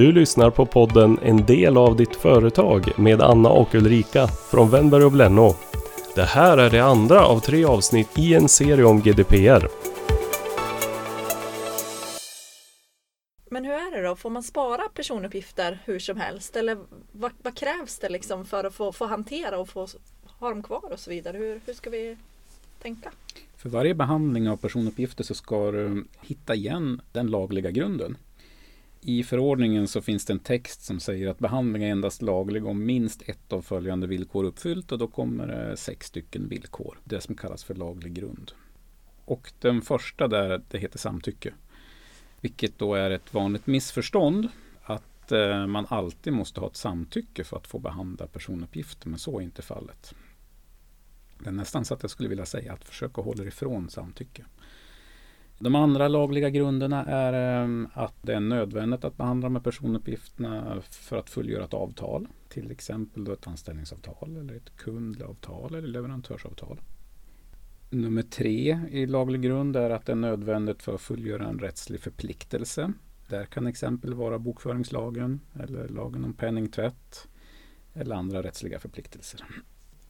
Du lyssnar på podden En del av ditt företag med Anna och Ulrika från Wennberg och Blenno. Det här är det andra av tre avsnitt i en serie om GDPR. Men hur är det då? Får man spara personuppgifter hur som helst? Eller vad, vad krävs det liksom för att få, få hantera och få ha dem kvar och så vidare? Hur, hur ska vi tänka? För varje behandling av personuppgifter så ska du hitta igen den lagliga grunden. I förordningen så finns det en text som säger att behandling är endast laglig om minst ett av följande villkor är uppfyllt och då kommer det sex stycken villkor. Det som kallas för laglig grund. Och den första där, det heter samtycke. Vilket då är ett vanligt missförstånd att eh, man alltid måste ha ett samtycke för att få behandla personuppgifter, men så är inte fallet. Det är nästan så att jag skulle vilja säga att försöka hålla ifrån samtycke. De andra lagliga grunderna är ehm, att det är nödvändigt att behandla med personuppgifterna för att fullgöra ett avtal. Till exempel då ett anställningsavtal eller ett kundavtal eller leverantörsavtal. Nummer tre i laglig grund är att det är nödvändigt för att fullgöra en rättslig förpliktelse. Där kan exempel vara bokföringslagen eller lagen om penningtvätt eller andra rättsliga förpliktelser.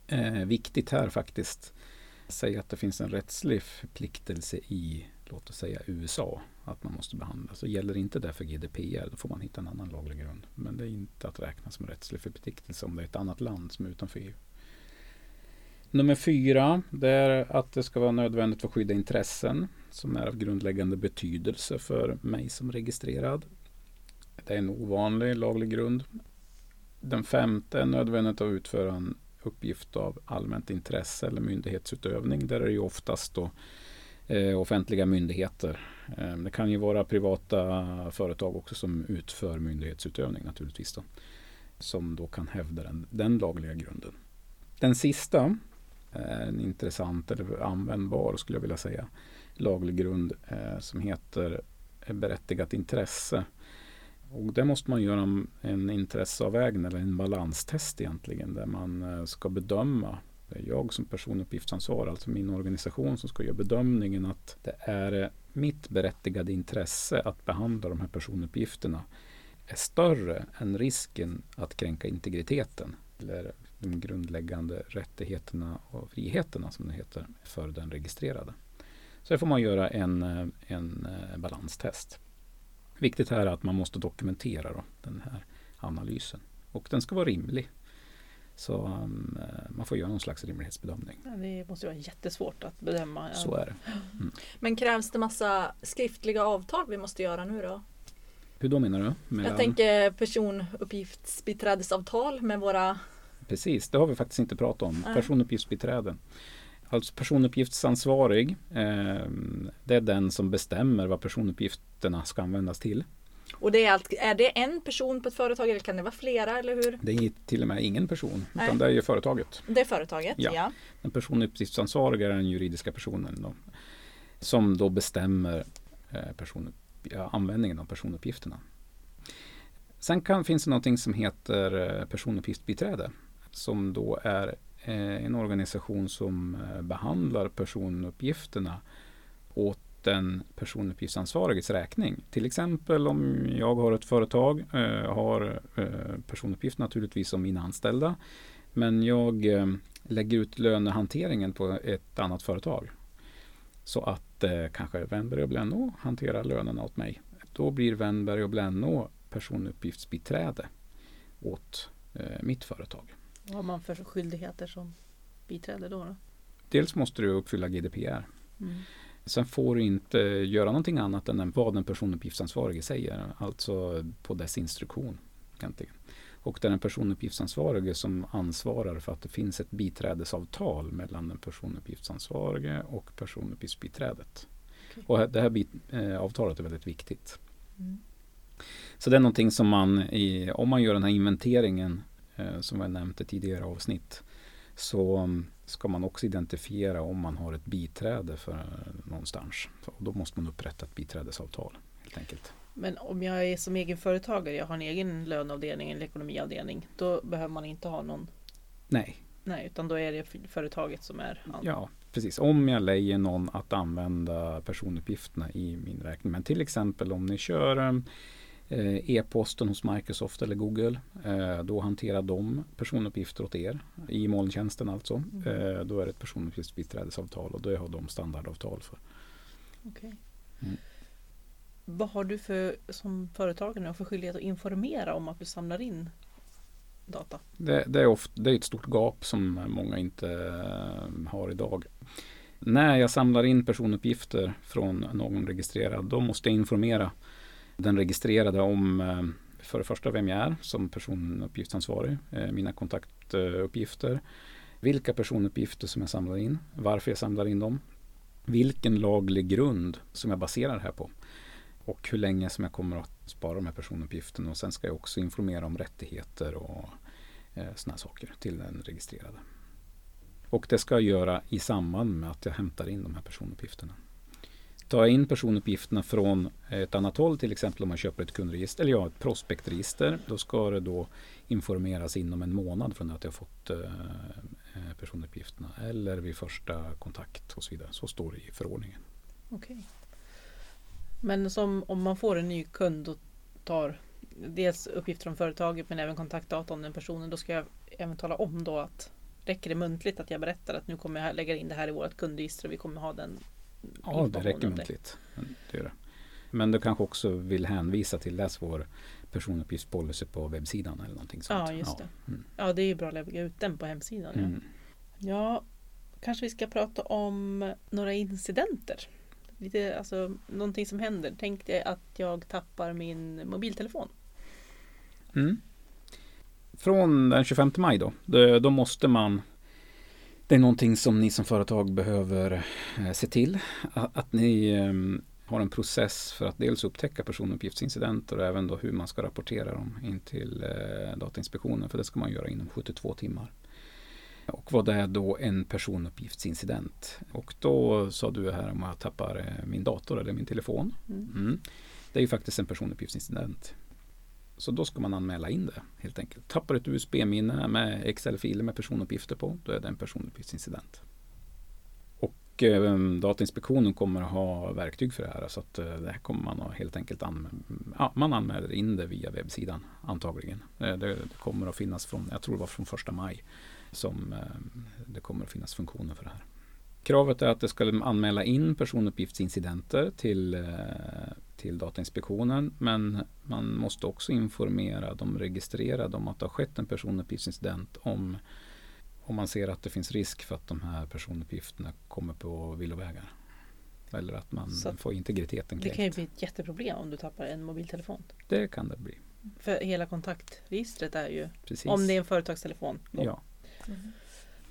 Eh, viktigt här faktiskt, säga att det finns en rättslig förpliktelse i låt oss säga USA, att man måste behandla. Så gäller inte det för GDPR, då får man hitta en annan laglig grund. Men det är inte att räkna som rättslig förpliktelse om det är ett annat land som är utanför EU. Nummer fyra, det är att det ska vara nödvändigt för att skydda intressen som är av grundläggande betydelse för mig som registrerad. Det är en ovanlig laglig grund. Den femte är nödvändigt att utföra en uppgift av allmänt intresse eller myndighetsutövning. Där är det ju oftast då Eh, offentliga myndigheter. Eh, det kan ju vara privata företag också som utför myndighetsutövning naturligtvis. Då, som då kan hävda den, den lagliga grunden. Den sista är en intressant eller användbar skulle jag vilja säga laglig grund eh, som heter berättigat intresse. Och det måste man göra en intresseavvägning eller en balanstest egentligen där man eh, ska bedöma det är jag som personuppgiftsansvar, alltså min organisation som ska göra bedömningen att det är mitt berättigade intresse att behandla de här personuppgifterna är större än risken att kränka integriteten eller de grundläggande rättigheterna och friheterna som det heter för den registrerade. Så det får man göra en, en balanstest. Viktigt här är att man måste dokumentera då, den här analysen och den ska vara rimlig. Så um, man får göra någon slags rimlighetsbedömning. Det måste vara jättesvårt att bedöma. Så är det. Mm. Men krävs det massa skriftliga avtal vi måste göra nu då? Hur då menar du? Mellan... Jag tänker personuppgiftsbiträdesavtal med våra Precis, det har vi faktiskt inte pratat om. Nej. Personuppgiftsbiträden. Alltså personuppgiftsansvarig, eh, det är den som bestämmer vad personuppgifterna ska användas till. Och det är, allt, är det en person på ett företag eller kan det vara flera eller hur? Det är till och med ingen person Nej. utan det är ju företaget. Det är företaget, ja. ja. Den personuppgiftsansvariga är den juridiska personen då, som då bestämmer eh, person, användningen av personuppgifterna. Sen kan, finns det någonting som heter eh, personuppgiftsbiträde som då är eh, en organisation som eh, behandlar personuppgifterna åt den personuppgiftsansvariges räkning. Till exempel om jag har ett företag, eh, har eh, personuppgift naturligtvis om mina anställda. Men jag eh, lägger ut lönehanteringen på ett annat företag. Så att eh, kanske Wennberg och Blenno hanterar lönerna åt mig. Då blir Wennberg och Blenno personuppgiftsbiträde åt eh, mitt företag. Vad har man för skyldigheter som biträde då? då? Dels måste du uppfylla GDPR. Mm. Sen får du inte göra någonting annat än vad den personuppgiftsansvarige säger, alltså på dess instruktion. Egentligen. Och det är den personuppgiftsansvarige som ansvarar för att det finns ett biträdesavtal mellan den personuppgiftsansvarige och personuppgiftsbiträdet. Okay. Och det här bit, eh, avtalet är väldigt viktigt. Mm. Så det är någonting som man, i, om man gör den här inventeringen eh, som jag nämnde tidigare avsnitt, så mm, ska man också identifiera om man har ett biträde för någonstans. Och då måste man upprätta ett biträdesavtal helt enkelt. Men om jag är som egenföretagare, jag har en egen löneavdelning eller ekonomiavdelning, då behöver man inte ha någon? Nej. Nej, utan då är det företaget som är Ja, precis. Om jag lejer någon att använda personuppgifterna i min räkning. Men till exempel om ni kör E-posten hos Microsoft eller Google, eh, då hanterar de personuppgifter åt er i molntjänsten alltså. Mm. Eh, då är det ett personuppgiftsbiträdesavtal och det har de standardavtal för. Okej. Mm. Vad har du för, som företagare för skyldighet att informera om att du samlar in data? Det, det, är ofta, det är ett stort gap som många inte eh, har idag. När jag samlar in personuppgifter från någon registrerad, då måste jag informera den registrerade om eh, för det första vem jag är som personuppgiftsansvarig, eh, mina kontaktuppgifter, vilka personuppgifter som jag samlar in, varför jag samlar in dem, vilken laglig grund som jag baserar det här på och hur länge som jag kommer att spara de här personuppgifterna och sen ska jag också informera om rättigheter och eh, sådana saker till den registrerade. Och det ska jag göra i samband med att jag hämtar in de här personuppgifterna. Tar jag in personuppgifterna från ett annat håll, till exempel om man köper ett kundregister eller ja, ett prospektregister, då ska det då informeras inom en månad från att jag fått eh, eh, personuppgifterna eller vid första kontakt och så vidare. Så står det i förordningen. Okej. Men som om man får en ny kund och tar dels uppgifter om företaget men även kontaktdata om den personen. Då ska jag även tala om då att räcker det muntligt att jag berättar att nu kommer jag lägga in det här i vårt kundregister och vi kommer ha den Ja, det räcker muntligt. Det gör det. Men du kanske också vill hänvisa till läs vår personuppgiftspolicy på webbsidan eller någonting sånt. Ja, just det. Mm. Ja, det är ju bra att lägga ut den på hemsidan. Ja. Mm. ja, kanske vi ska prata om några incidenter. Lite, alltså, någonting som händer. Tänk dig att jag tappar min mobiltelefon. Mm. Från den 25 maj då, då måste man det är någonting som ni som företag behöver eh, se till. Att, ni eh, har en process för att dels upptäcka personuppgiftsincidenter och även då hur man ska rapportera dem in till eh, Datainspektionen. För det ska man göra inom 72 timmar. Och vad är då en personuppgiftsincident? Och då sa du här om jag tappar min dator eller min telefon. Mm. Mm. Det är ju faktiskt en personuppgiftsincident. Så då ska man anmäla in det helt enkelt. Tappar ett USB-minne med Excel-filer med personuppgifter på, då är det en personuppgiftsincident. Och eh, Datainspektionen kommer att ha verktyg för det här. Så att eh, det här kommer man att helt enkelt anmäla. Ja, man anmäler in det via webbsidan antagligen. Eh, det, det, kommer att finnas från, jag tror det var från första maj, som eh, det kommer att finnas funktioner för det här. Kravet är att det ska anmäla in personuppgiftsincidenter till eh, till Datainspektionen. Men man måste också informera de registrerade om att det har skett en personuppgiftsincident om, om man ser att det finns risk för att de här personuppgifterna kommer på villovägar. Eller att man Så får integriteten kränkt. Det kan ju bli ett jätteproblem om du tappar en mobiltelefon. Det kan det bli. För hela kontaktregistret är ju, Precis. om det är en företagstelefon. Då. Ja. Mm.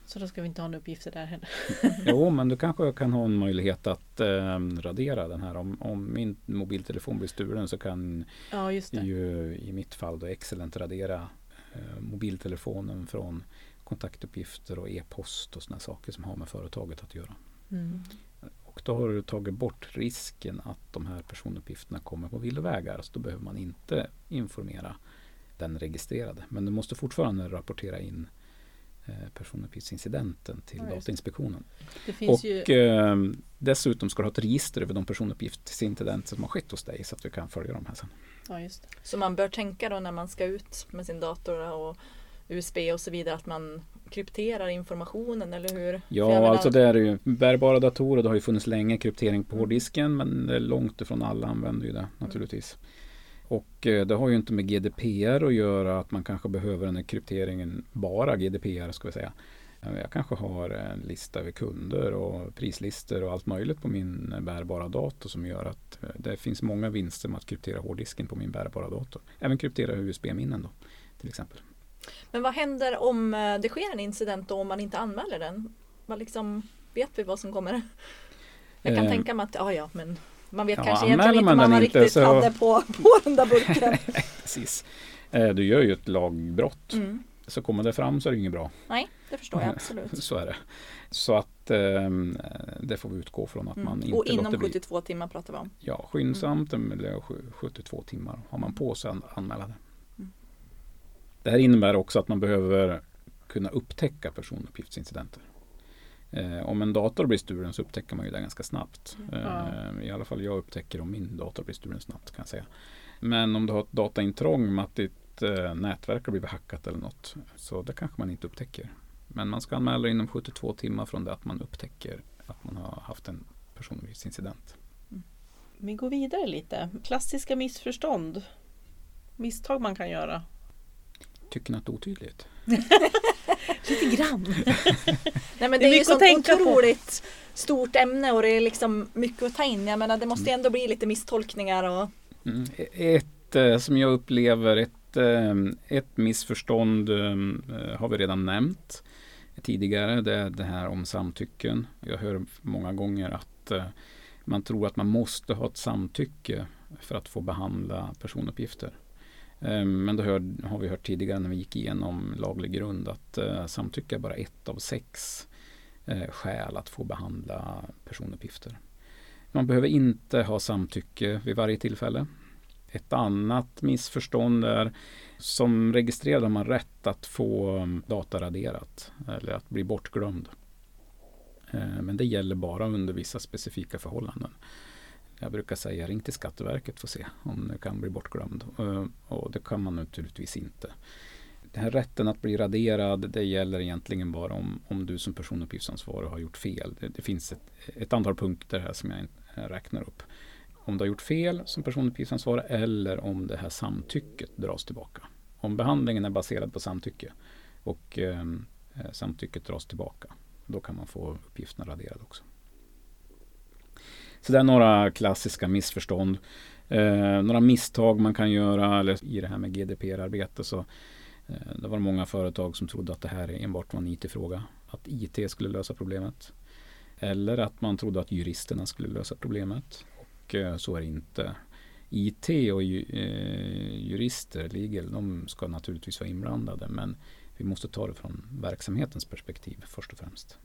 Så då ska vi inte ha några uppgifter där heller. jo, men du kanske kan ha en möjlighet att eh, radera den här. Om, om, min mobiltelefon blir stulen så kan ja, ju i mitt fall då Excellent radera eh, mobiltelefonen från kontaktuppgifter och e-post och sådana saker som har med företaget att göra. Mm. Och då har du tagit bort risken att de här personuppgifterna kommer på villovägar. Så då behöver man inte informera den registrerade. Men du måste fortfarande rapportera in personuppgiftsincidenten till ja, Datainspektionen. och ju... eh, dessutom ska du ha ett register över de personuppgiftsincidenter som har skett hos dig så att vi kan följa dem här sen. Ja, just det. Så man bör tänka då när man ska ut med sin dator och USB och så vidare att man krypterar informationen eller hur? Ja, alltså det är ju bärbara datorer. Det har ju funnits länge kryptering på mm. hårddisken men långt ifrån alla använder ju det naturligtvis. Mm. Och eh, det har ju inte med GDPR att göra att man kanske behöver den här krypteringen, bara GDPR ska vi säga. Eh, jag kanske har en lista över kunder och prislistor och allt möjligt på min bärbara dator som gör att eh, det finns många vinster med att kryptera hårddisken på min bärbara dator. Även kryptera USB-minnen då till exempel. Men vad händer om det sker en incident då om man inte anmäler den? Vad liksom, vet vi vad som kommer? Jag kan eh, tänka mig att, ja ja men man vet ja, kanske egentligen inte om man, man riktigt så... hade på, på den där burken. Precis. Eh, du gör ju ett lagbrott. Mm. Så kommer det fram så är det inget bra. Nej, det förstår jag absolut. så är det. Så att eh, det får vi utgå från att mm. man inte Och inom 72 timmar pratar vi om? Ja, skyndsamt mm. eller 72 timmar har man på sig att anmäla det. Mm. Det här innebär också att man behöver kunna upptäcka personuppgiftsincidenter. Eh, om en dator blir stulen så upptäcker man ju det ganska snabbt. Mm. Eh, I alla fall jag upptäcker om min dator blir stulen snabbt kan jag säga. Men om du har ett dataintrång med att ditt eh, nätverk har blivit hackat eller något. Så det kanske man inte upptäcker. Men man ska anmäla inom 72 timmar från det att man upptäcker att man har haft en personuppgiftsincident. Vi går vidare lite. Klassiska missförstånd. Misstag man kan göra. Tycker ni att det är otydligt? Lite grann. Nej, men det, Det är ju mycket att så tänka på. otroligt stort ämne och det är liksom mycket att ta in. Jag menar det måste ju ändå bli lite misstolkningar och Mm. Ett eh, som jag upplever, ett, eh, ett missförstånd eh, har vi redan nämnt tidigare. Det är det här om samtycken. Jag hör många gånger att man tror att man måste ha ett samtycke för att få behandla personuppgifter. Ehm, men då hör, har vi hört tidigare när vi gick igenom laglig grund att eh, samtycke är bara ett av sex eh, skäl att få behandla personuppgifter. Man behöver inte ha samtycke vid varje tillfälle. Ett annat missförstånd är som registrerad har man rätt att få mm, data raderat eller att bli bortglömd. Eh, Men det gäller bara under vissa specifika förhållanden. Jag brukar säga ring till Skatteverket för att se om du kan bli bortglömd. Eh, och det kan man naturligtvis inte. Den här rätten att bli raderad det gäller egentligen bara om, om du som personuppgiftsansvarig har gjort fel. Det, det finns ett, ett antal punkter här som jag eh, räknar upp. Om du har gjort fel som personuppgiftsansvarig eller om det här samtycket dras tillbaka. Om behandlingen är baserad på samtycke och ehm, eh, samtycket dras tillbaka. Då kan man få uppgifterna raderade också. Så det är några klassiska missförstånd. Eh, några misstag man kan göra eller i det här med GDPR-arbete så eh, det var många företag som trodde att det här enbart var en IT-fråga. Att IT skulle lösa problemet. Eller att man trodde att juristerna skulle lösa problemet. Och eh, så är det inte. IT och ju, eh, jurister, legal, de ska naturligtvis vara inblandade. Men vi måste ta det från verksamhetens perspektiv först och främst.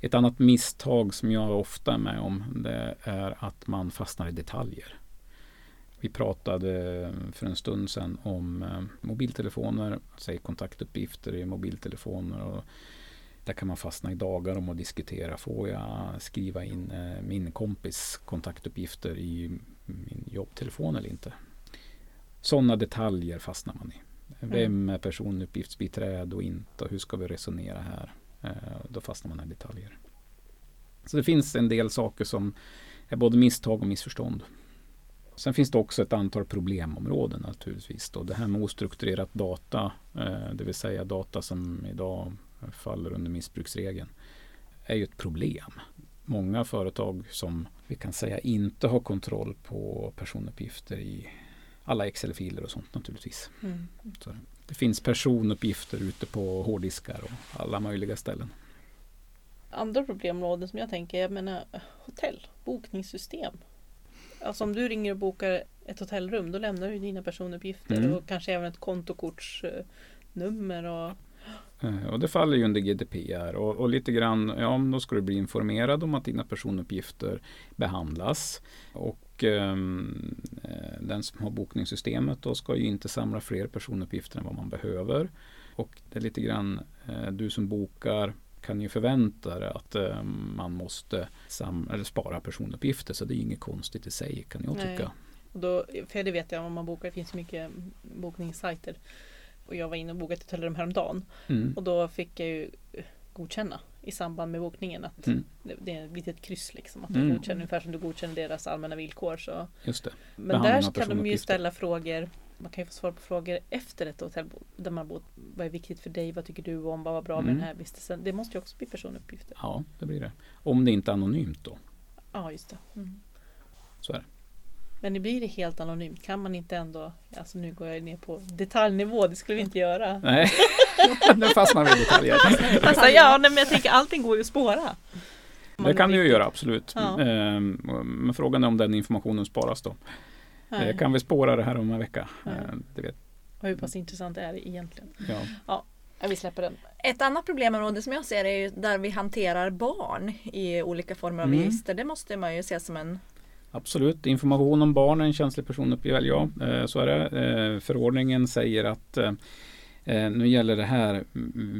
Ett annat misstag som jag ofta är med om det är att man fastnar i detaljer. Vi pratade för en stund sedan om eh, mobiltelefoner, säg kontaktuppgifter i mobiltelefoner. Och där kan man fastna i dagar om att diskutera. Får jag skriva in eh, min kompis kontaktuppgifter i min jobbtelefon eller inte? Sådana detaljer fastnar man i. Vem är personuppgiftsbiträde och inte? Hur ska vi resonera här? Eh, då fastnar man i detaljer. Så det finns en del saker som är både misstag och missförstånd. Sen finns det också ett antal problemområden naturligtvis. Då. Det här med ostrukturerat data, eh, det vill säga data som idag faller under missbruksregeln, är ju ett problem. Många företag som vi kan säga inte har kontroll på personuppgifter i alla Excel-filer och sånt naturligtvis. Mm. Det finns personuppgifter ute på hårddiskar och alla möjliga ställen. Andra problemområden som jag tänker, jag menar hotell, bokningssystem. Alltså om du ringer och bokar ett hotellrum då lämnar du dina personuppgifter Mm. och kanske även ett kontokortsnummer och Eh, Och det faller ju under GDPR och, och lite grann, ja då ska du bli informerad om att dina personuppgifter behandlas. Och ehm, eh, den som har bokningssystemet då ska ju inte samla fler personuppgifter än vad man behöver. Och det är lite grann, eh, du som bokar kan ju förvänta dig att eh, man måste sam- eller spara personuppgifter så det är inget konstigt i sig kan jag Nej. tycka. Och då, för det vet jag om man bokar, det finns mycket bokningssajter. Och jag var inne och bokade ett hotellrum häromdagen. Mm. Och då fick jag ju godkänna i samband med bokningen att Mm. det, det är ett litet kryss liksom. Att du Mm. godkänner ungefär som du godkänner deras allmänna villkor. Så. Just det. Men Behandling där kan de ju ställa frågor. Man kan ju få svar på frågor efter ett hotell där man bott. Vad är viktigt för dig? Vad tycker du om? Vad var bra med Mm. den här vistelsen? Det måste ju också bli personuppgifter. Ja, det blir det. Om det inte är anonymt då. Ja, just det. Mm. Så är det. Men det blir det helt anonymt. Kan man inte ändå, alltså nu går jag ner på detaljnivå, det skulle vi inte göra. Nej, nu fastnar vi i detaljer. Alltså, ja, men jag tänker allting går ju att spåra. Det kan du ju göra, absolut. Ja. Ehm, Men frågan är om den informationen sparas då. Nej. Eh, Kan vi spåra det här om en vecka? Eh, Det vet Och hur pass intressant är det egentligen? jag. Ja, vi släpper den. Ett annat problemområde som jag ser är ju där vi hanterar barn i olika former av Mm. register. Det måste man ju se som en Absolut, information om barn är en känslig personuppgift. Ja, eh, så är det. Förordningen säger att eh, nu gäller det här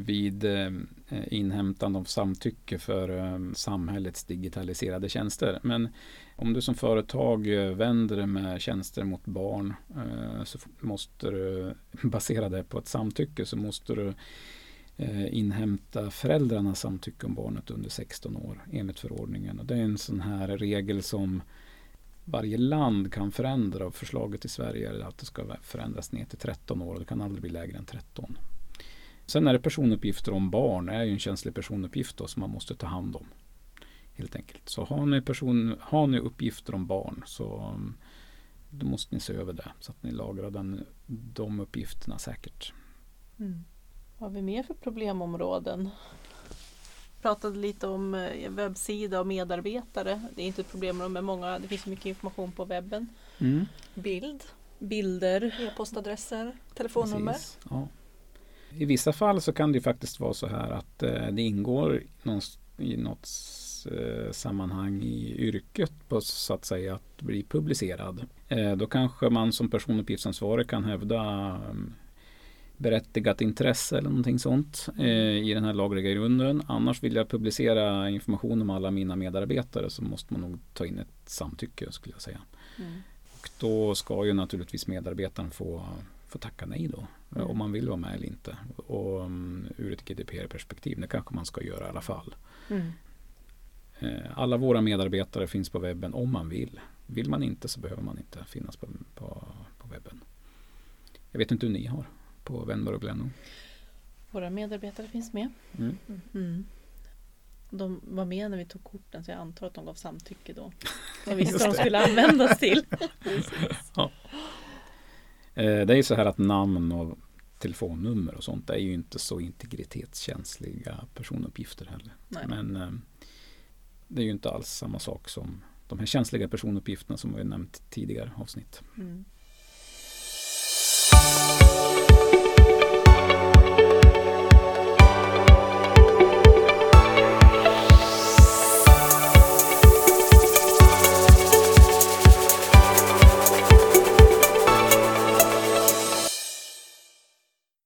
vid eh, inhämtande av samtycke för eh, samhällets digitaliserade tjänster. Men om du som företag eh, vänder dig med tjänster mot barn eh, så måste du basera det på ett samtycke så måste du eh, inhämta föräldrarnas samtycke om barnet under 16 år enligt förordningen. Och det är en sån här regel som varje land kan förändra och förslaget i Sverige är att det ska förändras ner till 13 år och det kan aldrig bli lägre än 13. Sen är det personuppgifter om barn, det är ju en känslig personuppgift då, som man måste ta hand om. Helt enkelt. Så har ni, person, har ni uppgifter om barn så mm, då måste ni se över det så att ni lagrar den, de uppgifterna säkert. Mm. Vad har vi mer för problemområden? Pratade lite om eh, webbsida och medarbetare. Det är inte ett problem med många, det finns mycket information på webben. Mm. Bild, bilder, e-postadresser, telefonnummer. ja. I vissa fall så kan det faktiskt vara så här att eh, det ingår någon, i något eh, sammanhang i yrket på så att säga att bli publicerad. Eh, då kanske man som personuppgiftsansvarig kan hävda um, berättigat intresse eller någonting sånt eh, i den här lagliga grunden. Annars vill jag publicera information om alla mina medarbetare så måste man nog ta in ett samtycke skulle jag säga. Mm. Och då ska ju naturligtvis medarbetaren få, få tacka nej då mm. om man vill vara med eller inte. Och um, ur ett GDPR-perspektiv, det kanske man ska göra i alla fall. Mm. Eh, alla våra medarbetare finns på webben om man vill. Vill man inte så behöver man inte finnas på, på, på webben. Jag vet inte hur ni har på Vennberg och Glenno. Våra medarbetare finns med. Mm. Mm. De var med när vi tog korten så jag antar att de gav samtycke då. De visste vad de skulle användas till. ja. Eh, det är ju så här att namn och telefonnummer och sånt är ju inte så integritetskänsliga personuppgifter heller. Nej. Men eh, det är ju inte alls samma sak som de här känsliga personuppgifterna som vi nämnt tidigare avsnitt. Mm.